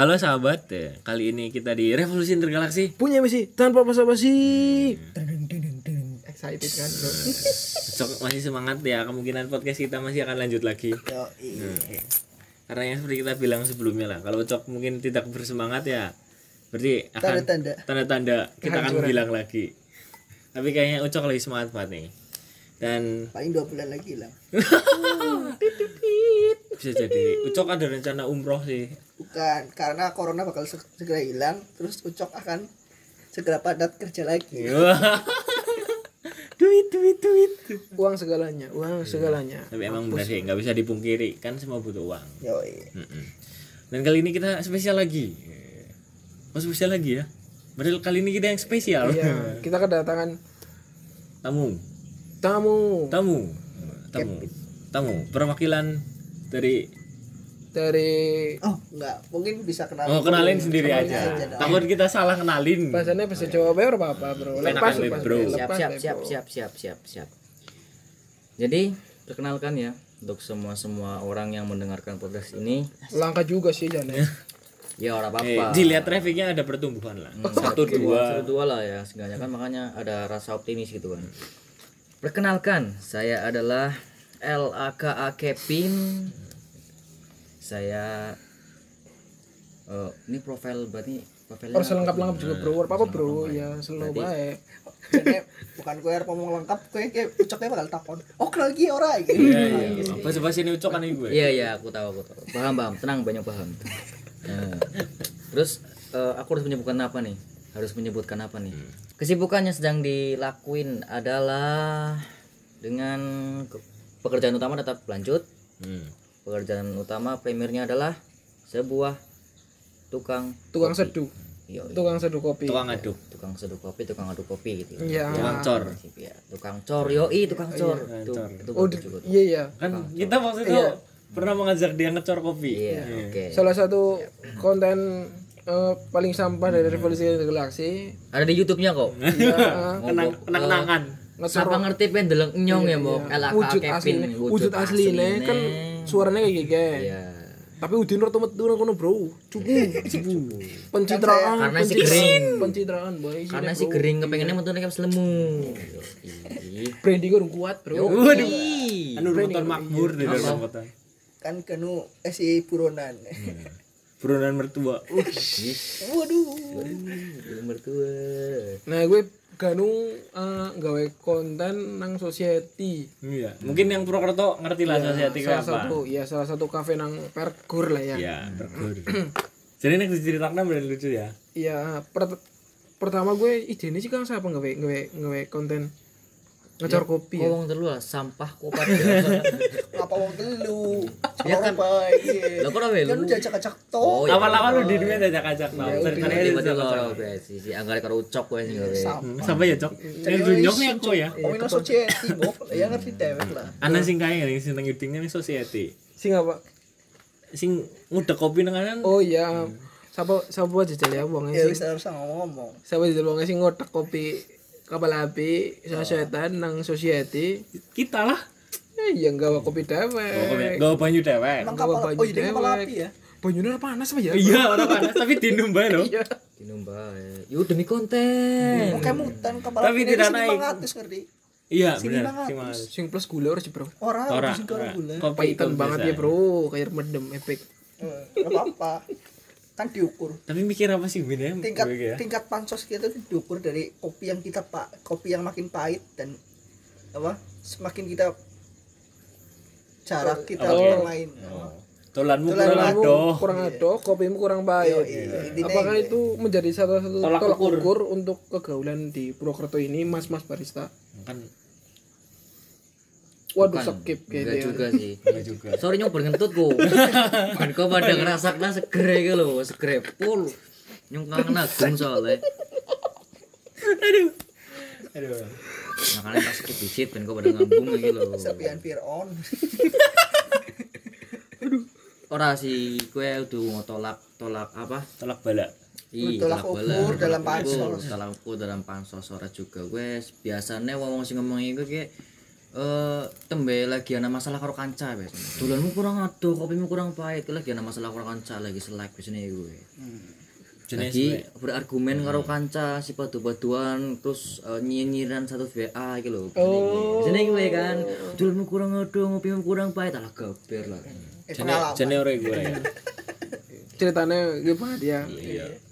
Halo sahabat, ya. kali ini kita di Revolusi Intergalaksi. Punya misi tanpa basa-basi. excited kan bro masih semangat ya, kemungkinan podcast kita masih akan lanjut lagi. Yo, iya. Karena yang seperti kita bilang sebelumnya lah, kalau Cok mungkin tidak bersemangat ya, berarti akan Tanda-tanda. tanda-tanda kita akan bilang lagi. Tapi kayaknya Ucok lagi semangat banget nih. Dan paling dua bulan lagi lah bisa jadi Ucok ada rencana umroh sih. bukan karena corona bakal se- segera hilang terus ucok akan segera padat kerja lagi Wah. duit duit duit. Uang segalanya, uang segalanya. Tapi emang benar sih, nggak bisa dipungkiri kan semua butuh uang. yo iya. Dan kali ini kita spesial lagi. Oh spesial lagi ya? Padahal kali ini kita yang spesial. Iya, kita kedatangan Tamu, tamu tamu, tamu, tamu. Perwakilan dari. dari oh enggak mungkin bisa kenal Oh kenalin sendiri Kenalin aja. aja. Takut kita salah kenalin. bahasanya bahasa Jawa Bae apa apa, Bro? Lepas, lepas, bro. lepas, siap siap siap bro. siap siap siap siap jadi perkenalkan ya untuk semua semua orang yang mendengarkan podcast ini Langka juga sih Jan. ya. ya orang apa Eh, apa dilihat trafficnya ada pertumbuhan lah. Satu dua. dua lah ya seenggaknya kan makanya ada rasa optimis gitu kan perkenalkan saya adalah LAKA Kevin saya eh, ini profil berarti profilnya Harus lengkap-lengkap juga, Bro. Apa apa, Bro? Ya, selalu baik. Jadi bukan gue harus ngomong lengkap gue kayak ucoknya bakal takon oh kenal lagi ora gitu Iya iya. Apa sebab sini ucok kan gue. Iya iya aku tahu aku tahu. Paham paham. Tenang banyak paham. Nah, terus eh, aku harus menyebutkan apa nih? Harus menyebutkan apa nih? Kesibukannya sedang dilakuin adalah dengan ke- pekerjaan utama tetap lanjut. Hmm. Pekerjaan utama primernya adalah sebuah tukang Tukang seduh, iya, tukang seduh kopi. Tukang aduk. tukang seduh kopi, tukang aduk kopi gitu. Iya. Tukang cor. Ya, tukang cor, yoi tukang cor. Itu, cor. itu Oh, juga. iya iya. Kan kita waktu itu pernah mengajak dia ngecor kopi. Iya, oke. Salah satu konten eh, paling sampah dari revolusi galaksi Ada di YouTube-nya kok. ya, Kenang kenang-kenangan. Ngeser Siapa ngerti pen deleng nyong ya, Mbok? LAK wujud Kevin. asli wujud kan suaranya kayak gini Iya. tapi udin rata metu nang kono bro. Cukup pencitraan Karena si kering. pencitraan boy. Karena si kering kepengennya metu nek selemu. Branding urung kuat bro. Waduh. Anu makmur di dalam kota. kan kenu eh si buronan. Buronan mertua. Uh, waduh. Mertua. nah gue ganu eh, gawe konten nang society iya. Mungkin yang Purwokerto ngerti lah society salah apa. satu ya salah satu kafe nang pergur lah ya Iya, bergur. Jadi nek diceritakan bener lucu ya. Iya, per- pertama gue ide ini sih kan siapa gawe gawe gawe konten ngecor kopi ya. Ngomong terus lah, sampah kopat. ngapa wong telu ya kan baik Lah kok rawe kan lu? acak-acak to Oh, iya. Awal-awal lu di dunia ajak-ajak tau. Kan tiba-tiba loro berarti si anggare karo ucok kowe sing gawe. Siapa ya, Cok? Yang tunjuk nih aku ya. ngomongin society bok ya ngerti dewek lah Ana sing kaya nih sing nang udingnya nih society. Sing apa? Sing ngudek kopi nang kanan. Oh iya. Siapa siapa jajal ya wong ya sing wis harus ngomong siapa jajal wong sing ngotak kopi kapal api setan nang society. Kita lah. Ya iya gawe kopi Gak dewek. gak banyu dewek. kapal banyu oh dewek. ya Banyune panas apa ya? Iya, orang panas tapi dinum bae lho. Iya. Dinumba. Yuk demi konten. Oke mutan kapal Tapi api tidak naik. 500 ngerti Iya, benar. Sing plus gula harus bro. orang Ora. sing karo gula Kopi itu banget ya bro, kayak medem epic. Eh, nggak apa-apa kan diukur Tapi mikir apa sih bedanya? tingkat gue ya? tingkat pansos kita tuh diukur dari kopi yang kita pak kopi yang makin pahit dan apa semakin kita jarak kita Oh. bermain Tolanmu Tolanmu kurang adoh. kurang adoh, kopimu kurang pahit. iya, intinya Apakah itu. itu menjadi salah satu Tolak tolak, ukur. ukur. untuk kegaulan di Purwokerto ini, mas-mas barista? Kan Waduh, Bukan. skip kayak Enggak dia. juga sih. enggak juga. Sorry nyong berngentut ku. Kan kau pada ngerasakna segere gitu loh, segere full. Nyong kangen agung soalnya. Aduh. Aduh. Makanya pas skip dikit kan kau pada ngambung gitu loh. sepian fear on Ora sih, kue udah mau tolak tolak apa? Tolak balak. Tolak tolak ukur dalam pansos. Tolak ukur dalam pansos ora juga. Gue biasanya wong sing ngomong iku kayak eh tembe lagi ana masalah karo kanca biasanya. Dolanmu kurang adoh, kopimu kurang pahit, lagi ana masalah karo kanca lagi selek biasanya gue. jenis Lagi berargumen karo kanca si padu-paduan terus eh, nyinyiran satu VA gitu loh. Oh. Biasanya gue kan, dolanmu kurang adoh, kopimu kurang pahit, alah gaber lah. Eh, jenis pengalaman. jenis orang gue ya ceritanya gimana dia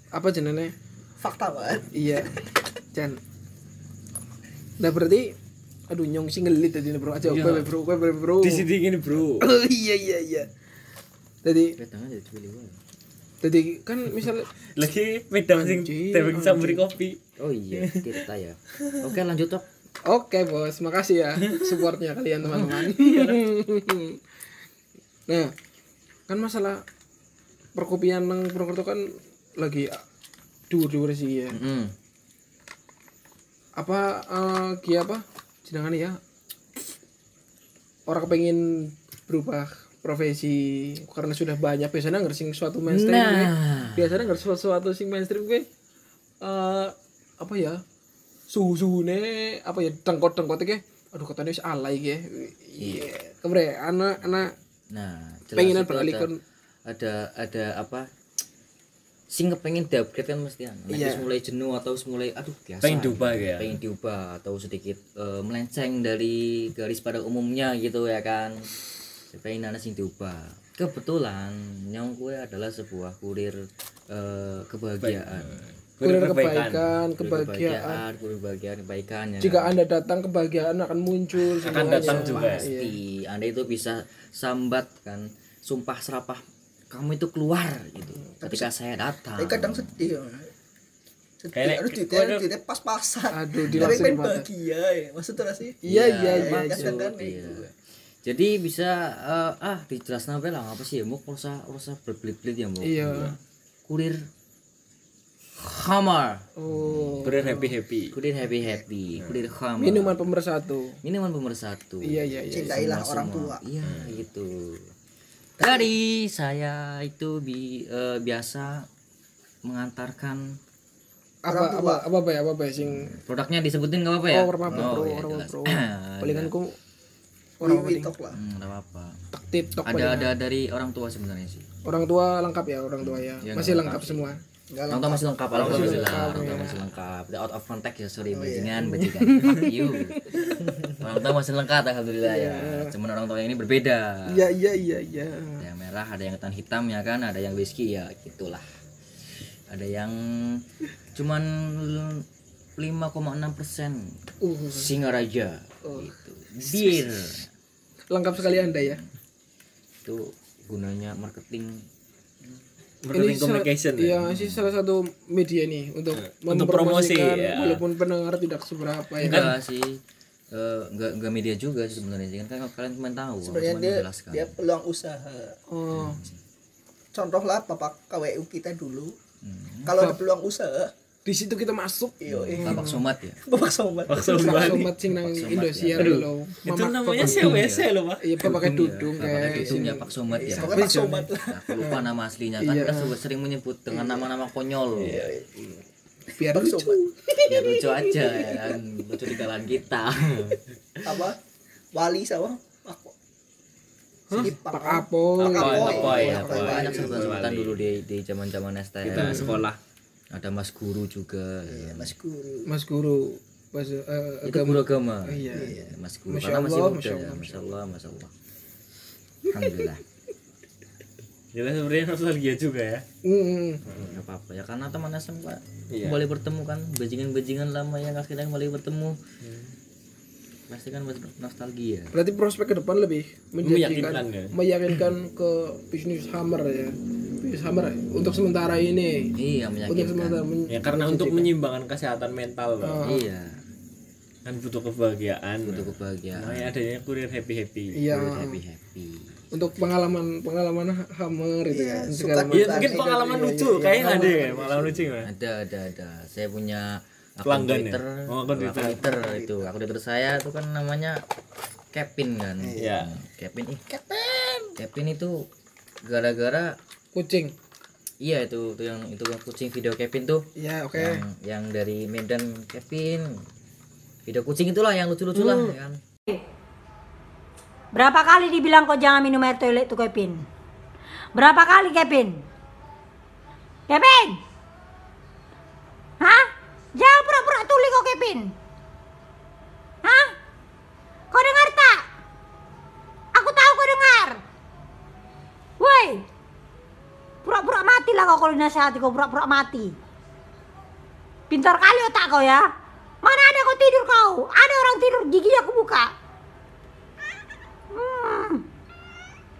apa jenenge Fakta banget. iya Jan nah berarti aduh nyong sih ngelit tadi bro aja Iya. bro bro bro bro di sini gini bro oh iya iya iya jadi Petang aja dipilih gue. jadi kan misalnya lagi medang sing tebek samburi kopi Oh iya, Tirta ya. Oke lanjut tok. Oke bos, makasih ya supportnya kalian teman-teman. nah, kan masalah perkopian nang Purwokerto kan lagi dur-dur sih ya. Mm. Apa eh ki apa? Jenengan ya. Orang kepengen berubah profesi karena sudah banyak biasanya ngersing suatu mainstream gue. Nah, biasanya nggak sesuatu sing mainstream gue eh apa ya suhu suhu apa ya tengkot tengkot ke aduh katanya wis alay ke iya kebre anak anak nah, jelas pengenan beralih ada ada apa? Sing kepengen diupgrade kan mesti kan. Iya. wis mulai jenuh atau mulai aduh biasa. pengen diubah ya pengen diubah atau sedikit eh, melenceng dari garis pada umumnya gitu ya kan pengen ada sing diubah kebetulan nyong gue adalah sebuah kurir eh, kebahagiaan kurir kebaikan. kebaikan kebahagiaan kebahagiaan kurir kebahagiaan kebaikan ya jika anda datang kebahagiaan akan muncul akan semuanya. datang juga pasti anda itu bisa sambat kan sumpah serapah kamu itu keluar gitu ketika saya datang Tapi kadang sedih. ya. Sedih Kayak- harus di harus di pas-pasan. Aduh, Tapi dilangsung pengen banget. bahagia ya. Maksudnya sih? iya iya iya iya. Iya. jadi bisa eh, ah dijelasin apa lah apa sih ya mau usah usah berbelit-belit ya mau iya kurir Hammer oh kurir happy happy kurir happy happy kurir Hammer minuman pemersatu minuman pemersatu iya iya iya Cintailah Semua- orang semua. tua. iya gitu tadi saya itu bi eh, biasa mengantarkan apa apa apa apa ya apa apa ya sing produknya disebutin nggak apa-apa ya? Oh orang apa bro iya, orang apa bro Ada. palinganku Wih, orang wih, tok lah. Hmm, tak tiktok ada ada dari orang tua sebenarnya sih. Orang tua lengkap ya orang tua ya. Ya, masih lengkap lengkap semua Orang tua masih lengkap, orang tua masih lengkap, orang tua ya. masih lengkap. The out of contact ya, sorry, Oh, bajingan, bajingan. Fuck you. Orang tua masih lengkap, alhamdulillah ya. Cuman orang tua yang ini berbeda. iya iya iya iya Ada yang merah, ada yang ketan hitam ya kan, ada yang whisky ya, gitulah. Ada yang cuman 5,6 persen uh Singaraja, gitu. Bir lengkap sekali anda ya itu gunanya marketing marketing salah- communication ya. iya sih salah satu media nih untuk Untuk promosi, mempromosikan, ya. walaupun pendengar tidak seberapa ya enggak sih Eh, enggak enggak media juga sih sebenarnya kan kalian cuma tahu Sebenarnya dia menjelaskan dia peluang usaha. oh Contoh lah bapak KWU kita dulu. Hmm. Kalau ada peluang usaha, di situ kita masuk iyo eh, Bapak Somat ya bapak sobat. sobat sing nang Indosiar lo itu namanya siapa ya saya lupa iya pak pakai tudung kayak itu ya Pak Somat ya Pak Sobat lah. aku lupa nama aslinya kan kita sering menyebut dengan nama-nama konyol biar Pak lucu ya lucu aja ya kan lucu di kalangan kita Apa? Wali sama Pak Pak pak apoy Pak Apoy. Apoy, Iya, Apoy. banyak sebutan sebutan dulu di di zaman zaman STM kita sekolah ada Mas Guru juga. Iya, Mas Guru. mas guru bahasa eh, itu guru agama. Iya. Mas Guru. Masya karena masih Allah, muda Masya ya Allah, Masya Allah Masya Allah. Alhamdulillah. Kita sebenarnya nostalgia juga ya. Mm, nggak apa-apa ya karena teman SMP Iya. kembali bertemu kan bajingan-bajingan lama yang akhirnya kembali bertemu. Hmm. pasti kan masih nostalgia. Berarti prospek ke depan lebih menjanjikan Meyakinkan ya? meyakinkan ke bisnis hammer ya hammer untuk sementara ini. Iya untuk sementara men- ya karena untuk menyimbangkan kesehatan mental loh iya. Kan butuh kebahagiaan untuk kebahagiaan. Makanya adanya kurir happy happy iya. Happy happy untuk pengalaman pengalaman hammer itu kan suka segala Iya macam. mungkin pengalaman lucu kayaknya ada ya pengalaman lucu. gimana ada ada ada. Saya punya akun Pelanggan ya? Twitter. Oh, akun akun Twitter itu. Akun Twitter saya itu kan namanya Kevin kan. Iya. Kevin ih Kevin. Kevin itu gara-gara kucing iya itu itu yang itu yang kucing video Kevin tuh ya oke yang, yang dari Medan Kevin video kucing itulah yang lucu-lucu lah ya kan Berapa kali dibilang kau jangan minum air toilet tuh Kevin? Berapa kali Kevin? Kevin? Hah? Jangan pura-pura tuli kau Kevin. Hah? Kau dengar tak? Aku tahu kau dengar. Woi. Pura-pura mati lah kau kalau dinasihati kau pura-pura mati. Pintar kali otak kau ya. Mana ada kau tidur kau? Ada orang tidur gigi aku buka. Hmm.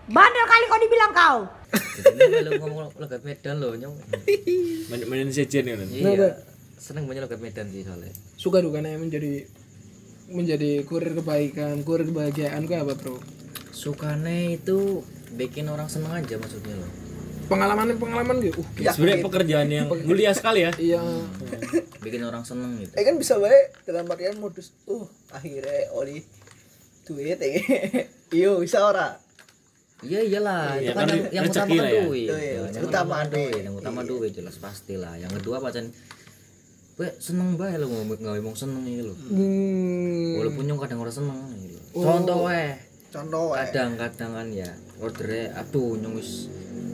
Bandel kali kau dibilang kau. Jadi ngomong logat Medan lo nyong. Men- Menen sejen kan. Iya. Seneng banyak logat Medan sih soalnya. Suka dukanya menjadi menjadi kurir kebaikan, kurir kebahagiaan gue apa bro? Sukane itu bikin orang seneng aja maksudnya lo. Pengalaman pengalaman gitu. Uh, Ya, Sebenarnya pekerjaan yang mulia sekali ya. iya. Bikin orang seneng gitu. eh kan bisa baik dalam artian modus uh akhirnya oli duit eh iyo bisa ora Iya iyalah, Iya, itu kan kan yang, yang rezeki utama kan ya. duit. Oh, iya, Ya, yang utama duit. yang utama duit jelas pasti lah. Yang kedua pacan Gue seneng bae lo ngomong ngomong seneng iki lo. Hmm. Walaupun nyong kadang ora seneng iki lho. Contoh eh contoh eh kadang-kadang kan ya ordernya aduh nyong wis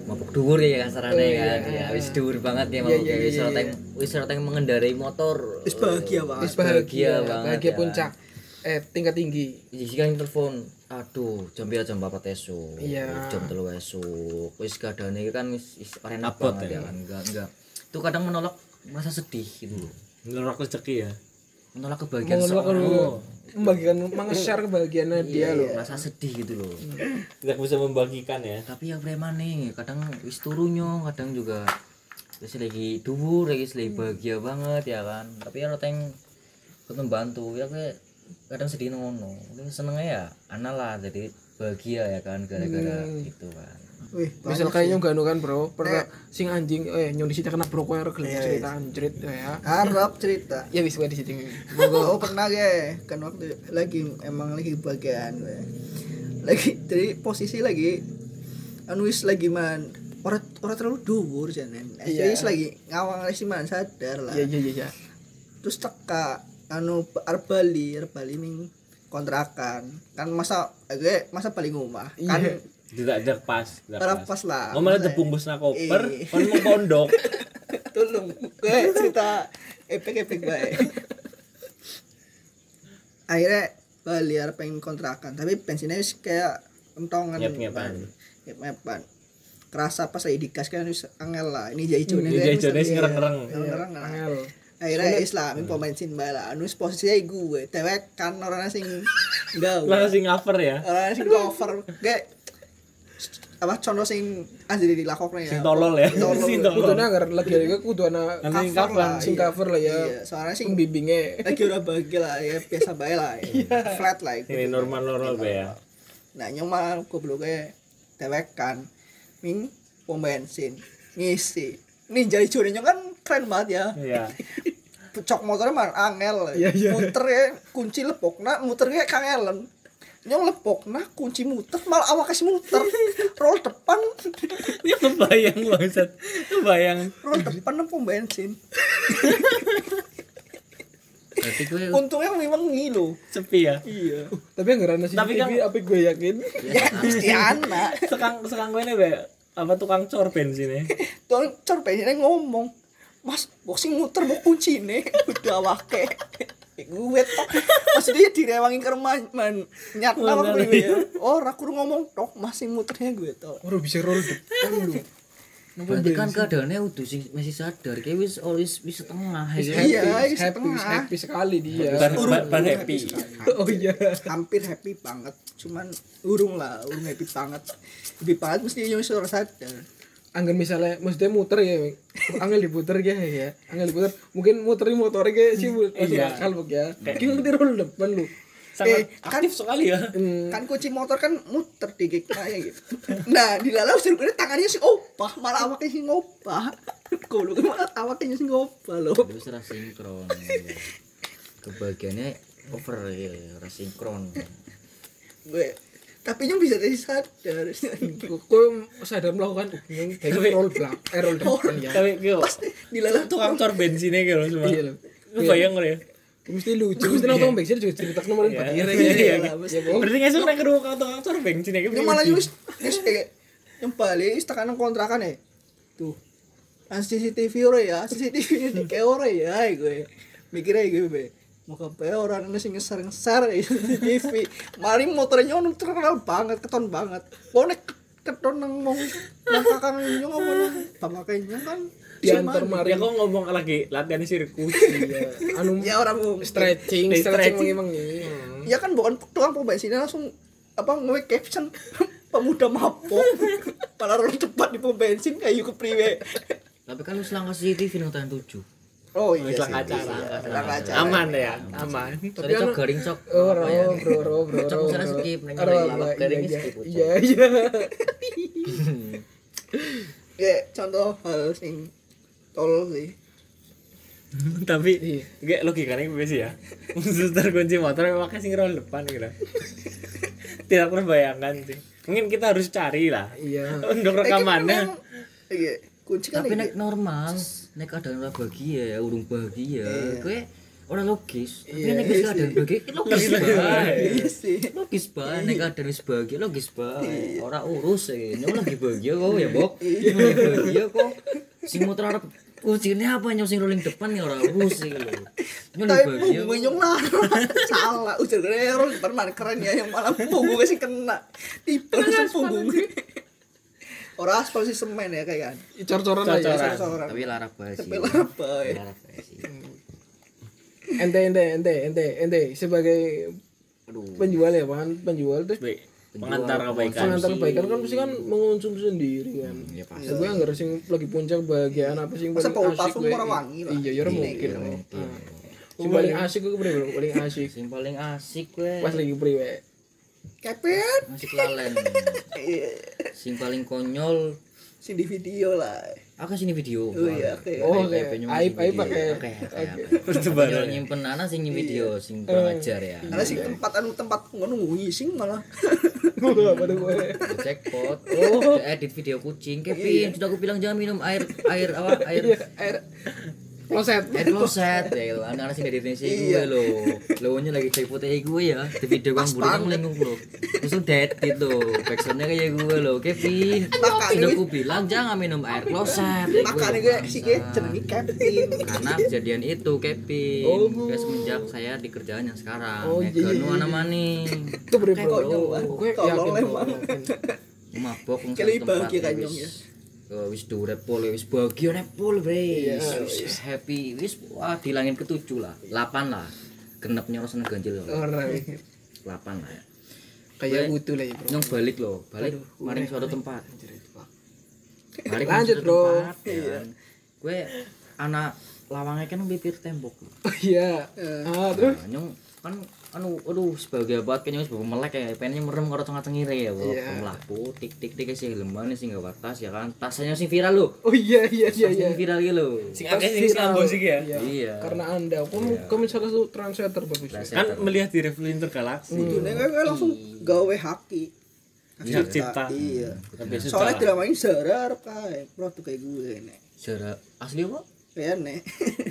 mabuk dhuwur ya kasarane kan. Ya wis dhuwur banget ya mabuk wis ora teng wis ora teng mengendarai motor. wis bahagia banget Wis bahagia, banget bahagia ya. puncak. Eh tingkat tinggi. Jika yang telepon, aduh jam pira jam 4 esuk. Iya. Jam 3 esuk. Wis keadaane iki kan wis wis ora enak Abot banget ya kan. Enggak enggak. Itu kadang menolak merasa sedih gitu loh. Ngelorok rezeki ya. Menolak kebahagiaan seorang. dulu membagikan meng-share kebahagiaannya dia loh. Merasa sedih gitu loh. Tidak bisa membagikan ya. Tapi ya preman nih, kadang wis turunnya, kadang juga wis lagi dhuwur, lagi lagi bahagia banget ya kan. Tapi ya teng ikut membantu ya kayak kadang sedih ngono. Ini senengnya ya ana lah jadi bahagia ya kan gara-gara itu kan. Wih Misal kayaknya enggak kan bro, pernah sing anjing eh nyong di situ kena bro kowe gelem cerita anjrit ya. harap cerita. Ya wis gue di situ. oh pernah ya. Kan waktu lagi emang lagi bagian gue lagi jadi posisi lagi anu wis lagi man orang orang terlalu dhuwur janen. Iya. wis lagi ngawang sih man sadar lah. Iya iya iya iya. terus teka anu arep Bali arep Bali ning kontrakan. Kan masa gue masa paling rumah kan Tidak ada pas. tidak pas. pas lah Oh malah Masa- tebungkus na koper, Iya. kon mau pondok. tolong gue cerita epek epek gue akhirnya Bali arep pengen kontrakan tapi bensinnya kayak entongan Ngep-ngepan. ngep-ngepan kerasa pas lagi digas kan wis angel lah ini jahijone Ini jahijone wis ngereng-ngereng. ngereng lah Angel. akhirnya Islam pom bensin bala anu posisinya gue tewek kan orang sing enggak Lah sing cover ya. orang sing cover kayak apa contoh sing asli dilakoknya ya Sing tolol ya. Sing tolol. Kudune agar lagi lagi kudu ana cover lah sing iya. cover lah ya. iya soalnya sing Pembimbingnya. lagi udah bahagia lah ya biasa baik lah ya. flat lah. Ini normal-normal be ya. nah nyong mah gobloknya tewekan ming pom bensin ngisi ini jadi curi nyong kan keren banget ya Iya. cok motornya mah angel Iya, iya. muter ya kunci lepok nah muternya kangelen nyong lepok nah kunci muter malah awak kasih muter roll depan Ini kebayang bangsat. Kebayang. roll depan pom bensin Berarti gue untungnya memang ngilo Sepi ya. iya Tapi yang ngerana sih Tapi TV kan- apa gue yakin. ya pasti anak Sekang sekang gue nih be. Apa tukang cor bensinnya? tuh cor bensinnya ngomong mas boxing muter mau kunci nih udah wake gue tok maksudnya direwangin ke rumah man nyat apa gue ya oh aku ngomong tok masih muternya gue tok Orang bisa roll depan lu. berarti kan keadaannya udah sih masih sadar kayak wis always wis setengah ya? Iya, happy, setengah. happy, happy sekali dia. Ban, ban, ban happy. Oh iya. hampir happy banget cuman urung lah urung happy banget happy banget mesti yang suara sadar Angger misalnya maksudnya muter ya, angel diputer ya ya, angel diputer, mungkin muterin motornya kayak sih masuk Iya. akal ya. Gimana ngerti roll depan lu? Sangat Eh, kan- aktif sekali ya. Hmm, kan kunci motor kan muter di kayak gitu nah di lalau sih gue tangannya si opah malah awaknya si ngopah goblok malah awaknya si ngopah loh Itu ora sinkron ya. kebahagiaannya over ya ora sinkron gue tapi yang bisa dari sadar Kau sadar melakukan uh, yang kayak roll belak, eh roll depan ya. Tapi gue pas di lalau tukang cor bensinnya gitu semua. Iya loh. Kebayang lo ya. mesti lucu mesti nonton bensin juga cerita kemarin pakir Iya, ya ya boh Berarti nggak suka kerumah kantor kantor bensin ya. Ini malah wis wis kayak yang balik wis tekanan kontrakan ya. Tuh. Kan CCTV ore ya, CCTV ini kayak ore ya gue. Mikirnya gue be. Mau ke orang ini sing ngeser-ngeser ya, CCTV. Mari motornya nyono terkenal banget, keton banget. Bonek keton nang mong nang kakang nyong apa nang pamakainya kan diantar Ya mari kok ngomong lagi latihan sirkus. Iya. anu Ya orang stretching Stretching. stretching emang Ya kan bukan tukang pom bensinnya langsung apa nge caption pemuda mabok malah orang cepat di pom bensin kayak yuk priwe Tapi kan lu selangkah CCTV nang tahan tujuh. Oh iya Selang sih, acara. iya. Selang acara. Aman ya, aman. Tadi cok garing cok. Oh, Apa ya? bro, bro, bro, bro, Cok bro, misalnya bro. skip, iya, garingnya iya, skip. Iya, iya. ya contoh hal sing tol sih Tapi Iya. kayak logikanya gue sih ya. Suster kunci motor memang kasih roll depan gitu. Tidak terbayangkan sih. Mungkin kita harus cari lah. Iya. Untuk Eh, rekamannya. iya kunci kan Tapi iya. nek normal, nek keadaan ora bahagia, urung bahagia, kowe ora logis. Tapi nek wis keadaan bahagia, logis iya sih Logis bae nek keadaan wis bahagia, logis bae. Ora urus e. Nyong lagi bahagia kok ya, Bok. Bahagia kok. Sing motor arep kuncinya apa nyong sing rolling depan ya ora urus iki lho. Nyong lagi tapi punggung nyong lah salah ujar rero depan mana keren ya yang malah punggungnya sih kena tipe langsung punggung orang aspal sih semen ya kayak kan Cor-coran lah ya. Cor-coran. seorang Tapi lara bae sih. tapi larap bae Lara bae sih. Ente, ente, ente, ente, ente sebagai Aduh. penjual ya, kan penjual terus Baik. Pengantar kebaikan. pengantar kebaikan kan pasti kan mengonsumsi sendiri kan. Ya pasti. Gue nggak sing lagi puncak bagian apa sih paling asik gue. wangi lah. Iya, ya ora mungkin. Iya, mungkin. Sing paling asik gue paling asik. Sing paling asik kowe. Pas lagi priwe. Kepet Asik lalen. Iya. Sing paling konyol sih di video lah Aku sini video. oh iya oke Oh, oke. Aib aib pakai. Oke, oke. Pertebaran. Nyimpen anak sing video sing kurang ajar ya. karena sih tempat anu tempat ngono ngising malah Apa tuh gue? Jackpot. Oh, edit video kucing. Kevin, sudah aku bilang jangan minum air air apa? Air Iya, air kloset. air kloset ya gitu. Anak-anak sing dari Indonesia gue lo. Lo nya lagi cek foto gue ya. Di video kan buri kamu lengung lo. Terus udah edit lo. Backsoundnya kayak gue lo. Kevin, Makanya sudah gue- bilang jangan minum air kloset. Ya, makanya gue, sih gue jenengi Kevin karena kejadian itu Kevin Oh. Gue semenjak saya di kerjaan yang sekarang Oh, iya, iya, mana maning Itu Bang. Gue yakin yakin. mabok tempat bahagia kan, Nyong, eh, wis durep pole wis bahagia nek pole bre wis wis happy wis wah di langit ketujuh lah. 8 lah. Genepnya orang seneng ganjil. Orang 8 lah ya. Kayak butuh lah ya bro. nyong balik loh. Balik maring suatu tempat. Balik Lanjut, bro. tempat, ya kan. gue anak lawangnya kan bibir tembok Oh iya. Terus. Nah, nyong kan anu aduh sebagai banget kan nyong sebagai melek ya pengennya merem karo tengah tengire ya Iya. melaku tik tik tik sih lemban sih nggak tas ya kan tasnya sih viral lo Oh iya iya iya iya. Viral gitu lo Sing akeh sing sambung sih ya. Iya. Iya. Karena anda, kamu kamu salah satu translator bagus. Kan melihat di Review Intergalaxy. itu nih langsung gawe haki Hak cipta. iya Tapi soalnya ini Zara harap kayak produk kayak gue nih Secara asli apa kayak nih.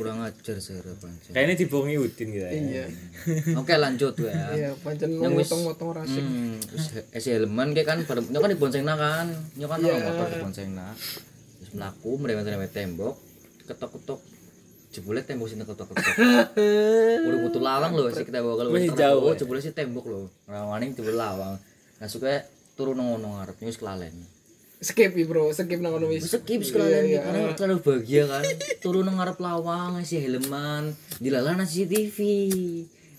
Kurang ajar secara pancen kayaknya dibohongi Udin gitu ya. Iya. oke lanjut ya. Iya, pancen Yang motong-motong rasik. Hmm, terus esi helman kayak kan pada nyok kan diboncengna kan? Nyok kan Iya. orang motor diboncengna terus melaku merewet-rewet tembok ketok-ketok. Jebule tembok sini ketok-ketok. Udah butuh lawang loh sih kita bawa kalau jauh, oh ya? jebule sih tembok loh. Rawaning jebule lawang. Nah suka turun ngono ngarep wis kelalen Skip Bro. Skip nang kono wis. skip Iya, sekalian iya. karena terlalu bahagia kan turun nang ngarep lawang si helman dilalah CCTV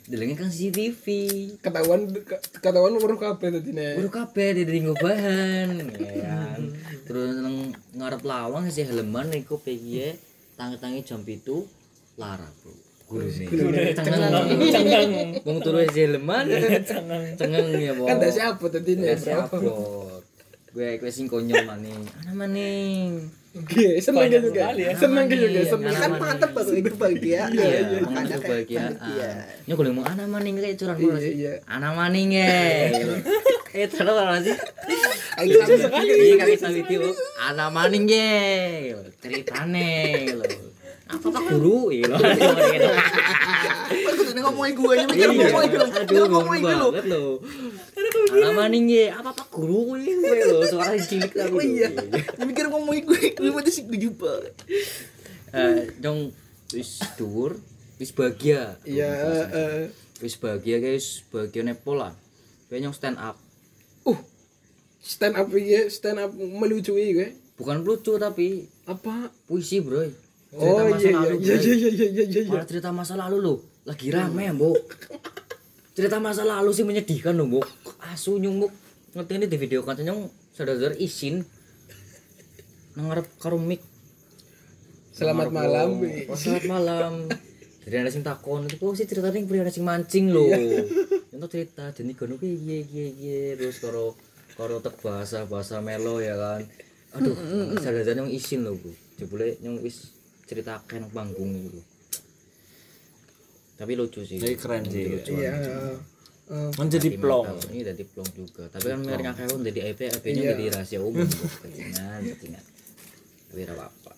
dilengin kan CCTV Ketahuan ketahuan weruh kabeh tadi nek. Buru kabeh di ringgo bahan ya kan. Terus nang ngarep lawang si helman iku piye tangi-tangi jam itu lara, Bro. Guru nih. Cengang. Cengang. Wong turu si helman. Cengang ya, Bro. Kan dasi apa tadi nek, Bro. Gue gue sing konyol maning. Ana maning. Oke, seneng juga. ya. Seneng juga, Iya, seneng. anak kan maning. pengantar baru itu bahagia Iya, mangan kayak kebahagiaan. pengertian. Nyok golek mau ana maning kayak curang Iya, banget sih. iya. Ana maning ya. Eh, terus apa sih? Lucu sekali. Iya kaki sawi itu. Ana maning ye. Ceritane lho. Apa pak guru? Iya lho. Kan kudu biasanya ngomongin gue mikir ngomongin gue ngomong ngomongin gue lo lo. Alaman ini apa apa guru gue lo suara cilik aku. oh iya mikir ngomongin gue gue mati sih gue jumpa Eh, dong wis dhuwur, wis bahagia. Iya, eh, Wis bahagia guys, bahagia nepol lah. Kayak nyong stand up. uh stand up ya stand up melucui gue Bukan lucu tapi apa puisi, Bro. oh masa iya iya lalu, iya iya iya iya iya iya Malah cerita masa lalu lo, lagi rame, Mbok. Cerita masa lalu sih menyedihkan loh, Mbok. Asu nyung, Mbok. Ngerti ini di video kan nyong sadar izin nang ngarep karo mic. selamat malam. Oh, selamat malam. Jadi ada sing takon, itu kok sih ceritanya yang ada sing mancing loh. Untuk cerita, jadi kono ki iya iya iya terus karo karo tek bahasa bahasa melo ya kan. Aduh, sadar nyong izin loh, Bu. Jebule nyong wis ceritakan nang panggung gitu. Tapi lucu sih. Jadi keren sih. Lucu. iya eh, Kan jadi plong. Ini jadi plong juga. Tapi kan mereka ngakak jadi IP, IP-nya Iya. jadi rahasia umum. Kecingan. Tapi tidak apa-apa.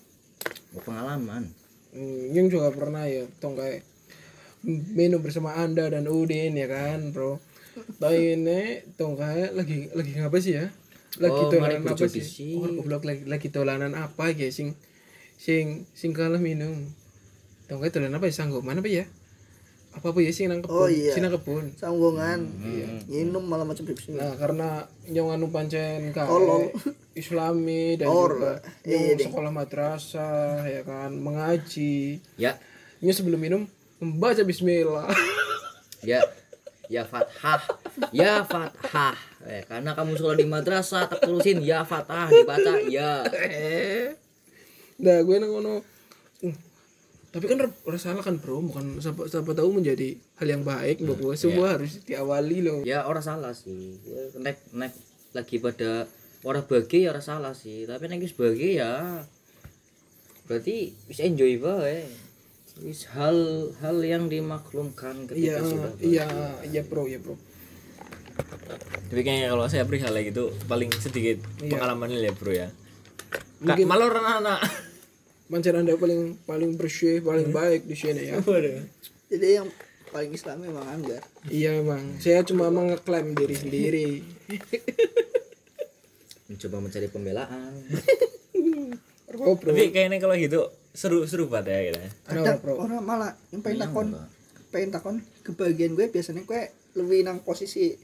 Mau pengalaman. Hmm, yang juga pernah ya tong kayak minum bersama anda dan Udin ya kan bro tapi ini tong kayak lagi lagi ngapa sih ya lagi Oh, mari dolanan apa sih oh goblok lagi lagi dolanan apa ya sing sing sing kalah minum tong kayak dolanan apa ya sanggup mana apa ya apa apa ya sing nang kebun Oh, iya. sing nang kebun sanggungan minum malah macam Pepsi nah karena yang anu pancen kayak Tolol. islami dan Or, juga iya, yang ding. sekolah madrasah ya kan mengaji Ya, Ini sebelum minum membaca bismillah. ya, ya Fathah, ya Fathah. Eh, karena kamu sekolah di madrasah, tak tulisin ya Fathah dibaca ya. nah, gue nang ngono. "Uh, tapi kan salah kan, Bro. Bukan siapa, siapa tahu menjadi hal yang baik buat gue. Semua harus diawali loh. Ya orang salah sih. Nek nek lagi pada orang bahagia ya orang salah sih. Tapi nek bahagia ya berarti bisa enjoy bae. Wis hal hal yang dimaklumkan Iya, ketika sudah iya, iya, Bro, iya, Bro. Tapi kayaknya kalau saya perihal kayak gitu paling sedikit Iya. pengalamannya ya bro ya. Kak, malah orang anak. Pancen Anda paling paling bersih, paling baik di sini ya. jadi yang paling Islam memang anggar iya, Bang. Saya cuma mengeklaim diri sendiri. mencoba mencari pembelaan. Bro, Bro. Tapi kayaknya kalau gitu seru seru banget ya gitu. Ada Bro? orang malah yang pengen takon pengen takon kebahagiaan gue biasanya gue lebih nang posisi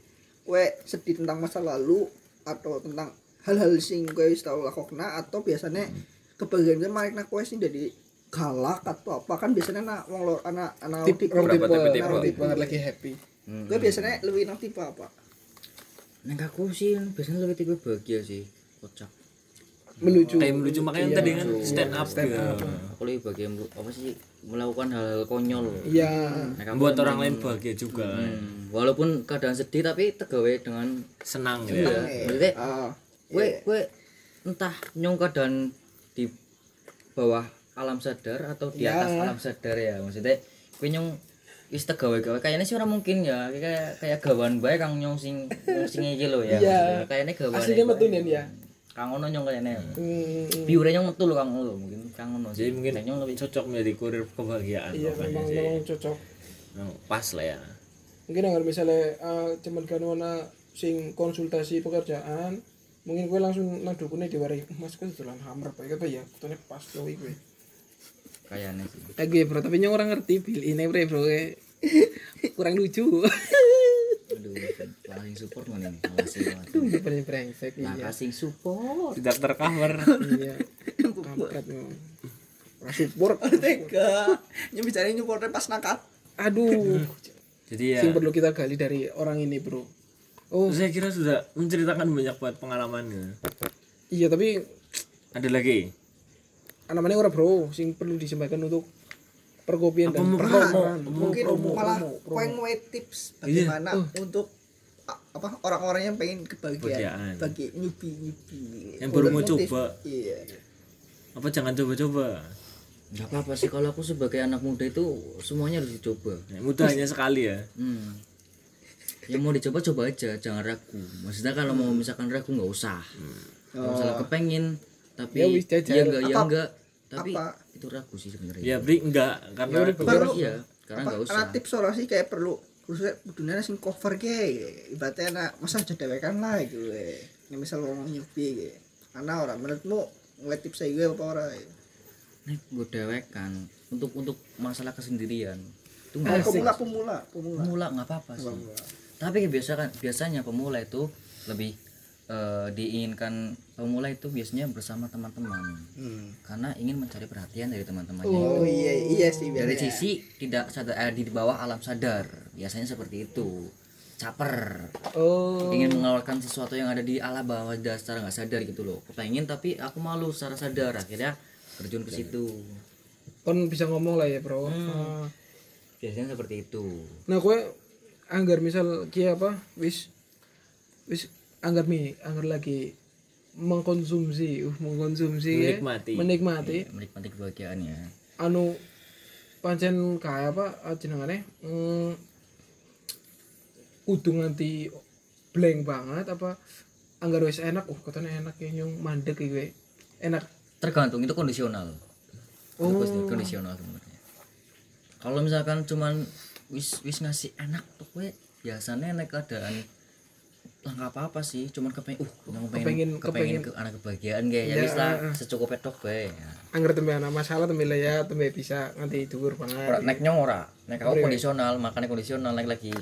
gue sedih tentang masa lalu atau tentang hal-hal sing gue wis tau lakokna atau biasanya kebahagiaan gue malah nang gue sing jadi galak atau apa kan biasanya nak wong lor anak anak Tip, tipe orang tipe, orang tipe? banget lagi happy. gue biasanya lebih nang tipe apa Neng aku sih biasanya lebih tipe bahagia sih. Kocak. Menuju. Kayak lucu makanya Iya. tadi kan stand up gitu. Aku lebih bahagia apa sih melakukan hal-hal konyol. Iya. Nek aku Membuat emang- orang lain bahagia juga. Hmm, walaupun keadaan sedih tapi tegawe dengan Senang gitu. ya. Maksudnya Ah, gue gue entah nyong keadaan bawah alam sadar atau di Ya. atas alam sadar ya maksudnya gue nyong wis tegawe gawe kayaknya sih orang mungkin ya kayak kayak gawan bae kang nyong sing nyong sing iki lho ya. Maksudnya kayaknya gawan Aslinya metu nen ya. kang ono nyong kayaknya Hmm, biure nyong metu lho kang ono lho mungkin kang ono Jadi mungkin nyong lebih cocok menjadi kurir kebahagiaan iya memang sih. memang cocok. Memang pas lah ya. Mungkin agar misalnya ah, cuman kan sing konsultasi pekerjaan, mungkin gue langsung nang dukune diwarai. Mas kan dolan hammer bae kata ya, kutune pas kowe gue. kayaknya sih Eh gue bro, tapi nyong orang ngerti bil ini bro bro gue. Kurang lucu. aduh langsing support mana nih makasih banget paling brengsek iya. makasih support Tidak tercover. Iya. Kampret memang. Support. tega yang bicara nyupornya pas nakat Aduh. Jadi ya Sing perlu kita gali dari orang ini bro. Oh saya kira sudah menceritakan banyak buat pengalaman gitu. iya tapi Ada lagi? namanya orang bro, sing perlu disampaikan untuk perkopian dan perkopian. mungkin promo, malah promo, promo. nge tips bagaimana untuk a- apa orang-orang yang pengen kebahagiaan Kebahagiaan. bagi nyupi nyupi Yang baru mau coba. iya Apa jangan coba-coba? nggak apa-apa sih kalau aku sebagai anak muda itu semuanya harus dicoba Ya, hanya sekali ya. Hmm. Yang mau dicoba coba aja, jangan ragu. Maksudnya kalau mau misalkan ragu nggak usah. Kalau misalnya kepengin tapi Ya wis, ya enggak ya enggak. Tapi apa- itu ragu sih sebenarnya. Ya, Bri enggak karena baru iya. Sekarang apa nggak usah. karena tips solusi kayak perlu khususnya dunia sing cover kayak ibaratnya nak masa aja dewekan lah gitu we. Ini misal orang nyobi kayak karena orang menurutmu ngeliat tips saya gue apa orang nih gue dewek kan untuk untuk masalah kesendirian itu oh, nggak pemula pemula pemula pemula nggak apa-apa sih tapi biasa kan biasanya pemula itu lebih eh, diinginkan pemula itu biasanya bersama teman-teman. Hmm. karena ingin mencari perhatian dari teman-temannya. Oh iya iya sih dari biasanya. sisi tidak sadar eh, di bawah alam sadar. Biasanya seperti itu. Caper. Oh. Ingin mengeluarkan sesuatu yang ada di alam bawah dasar nggak sadar gitu loh. Kepengen tapi aku malu secara sadar. Akhirnya terjun ke situ. Kon bisa ngomong lah ya bro. Hmm. Ah. biasanya seperti itu. Nah kue anggar misal kia apa wis wis anggar mi anggar lagi mengkonsumsi uh mengkonsumsi ya. Menikmati. menikmati menikmati kebahagiaannya anu pancen kayak apa jenengane hmm, kudu nganti blank banget apa anggar wis enak uh katanya enak ya nyong mandek iki enak tergantung itu kondisional Oh. itu kondisional sebenarnya kalau misalkan cuman wis wis ngasih enak tuh gue biasanya enak keadaan lah nggak apa apa sih cuman kepengen uh yang Kepengen- kepengen kepengen, kepengen- ke anak kebahagiaan kayak ya Ya, wis lah eh, eh. secukupnya tok gue ya. anggar tembe ana masalah tembe ya tembe bisa nganti dhuwur ora banget naik nyong ora naik aku Ora. kondisional makanya kondisional naik lagi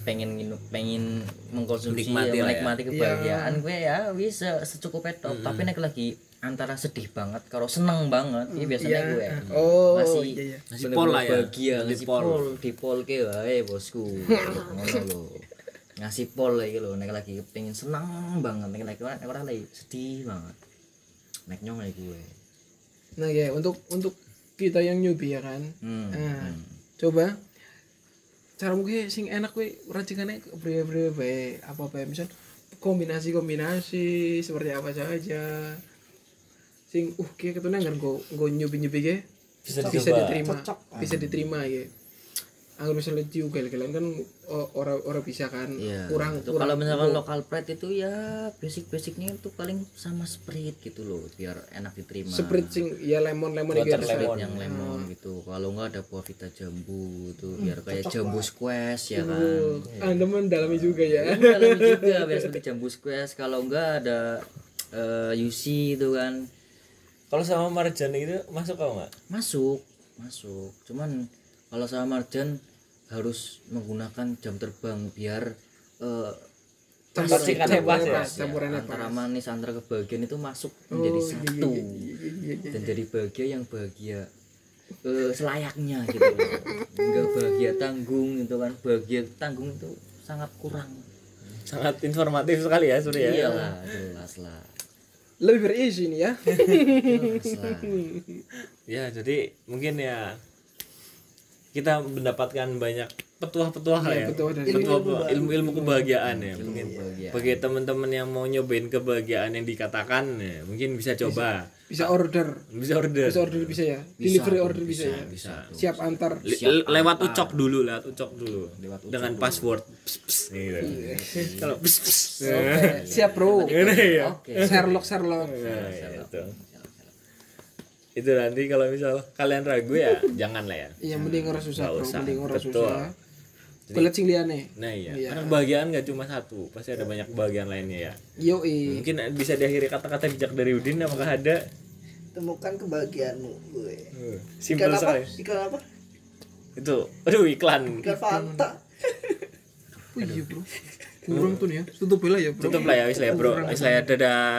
pengen pengen mengkonsumsi Menikmati ya, lah ya. menikmati kebahagiaan gue ya bisa secukupnya tok tapi naik lagi antara sedih banget kalau seneng banget ya biasanya Iya. gue oh masih iya iya. Bener-bener pol lah ya. bahagia Ngasih ngasih pol. di pol ke wae bosku. Ngono ngasih pol lagi lho nek lagi pengen seneng banget nek lagi nek ora lagi sedih banget. Nek nyong lagi gue. Nah ya untuk untuk kita yang newbie ya kan? Hmm. Nah, coba. Cara mungkin sing enak we racikannya beri-beri bae apa bae misal kombinasi-kombinasi seperti apa saja sing uh kayak ketune nggak gue gue nyobi-nyobi ke Bisa bisa dicoba. diterima. Cocok. bisa diterima ya Anggur misalnya juga kalian kan orang orang bisa kan. Iya. kurang itu kurang kalau misalkan go- lokal pride itu ya basic-basicnya itu paling sama Sprite gitu loh biar enak diterima. Sprite sing ya lemon lemon Water iki harus lemon. Sprite yang lemon gitu. Kalau enggak ada buah vita jambu tuh biar kayak jambu squash ya kan? Uh, anda mendalami juga ya. Dalam juga biar seperti jambu squash. Kalau enggak ada eh, UC itu kan Kalau sama marjan itu masuk kau nggak? masuk masuk cuman kalau sama marjan harus menggunakan jam terbang biar eh, Pastikannya pas ya? antara manis antara kebahagiaan itu masuk menjadi Oh, iya, satu iya, iya, iya, iya. dan jadi bahagia yang bahagia eh, selayaknya gitu loh enggak bahagia tanggung gitu kan bahagia tanggung itu sangat kurang Sangat informatif sekali ya Surya. iyalah jelas lah lebih berisi nih ya. Ya jadi mungkin ya kita mendapatkan banyak petuah-petuah lah ya. petuah dari- Petuah- ilmu-ilmu kebahagiaan ya. Mungkin kebahagiaan. bagi teman-teman yang mau nyobain kebahagiaan yang dikatakan ya, mungkin bisa coba. bisa order Bisa order. bisa order bisa ya delivery order bisa, ya Bisa. siap antar Le- le- lewat ucok dulu, lewat ucok dulu. Dengan password. Pss, pss, gitu. Kalau pss, pss. siap bro Ini ya. oke Sherlock Sherlock Nah, itu. Itu nanti kalau misal kalian ragu ya jangan lah ya. iya mending orang susah Nggak bro usah. mending orang susah kulit sing liane Nah iya, Iya. karena kebahagiaan gak cuma satu, pasti ada banyak kebahagiaan lainnya ya. yo i Mungkin bisa diakhiri kata-kata bijak dari Udin, apakah ada? temukan kebahagiaanmu gue Simpel ikan apa sekali. ikan apa Itu, aduh iklan. ikan fanta oh iya bro kurang tuh nih ya tutup lah ya bro Tutup lah ya, wis lah ya bro. Wis lah ya, dadah.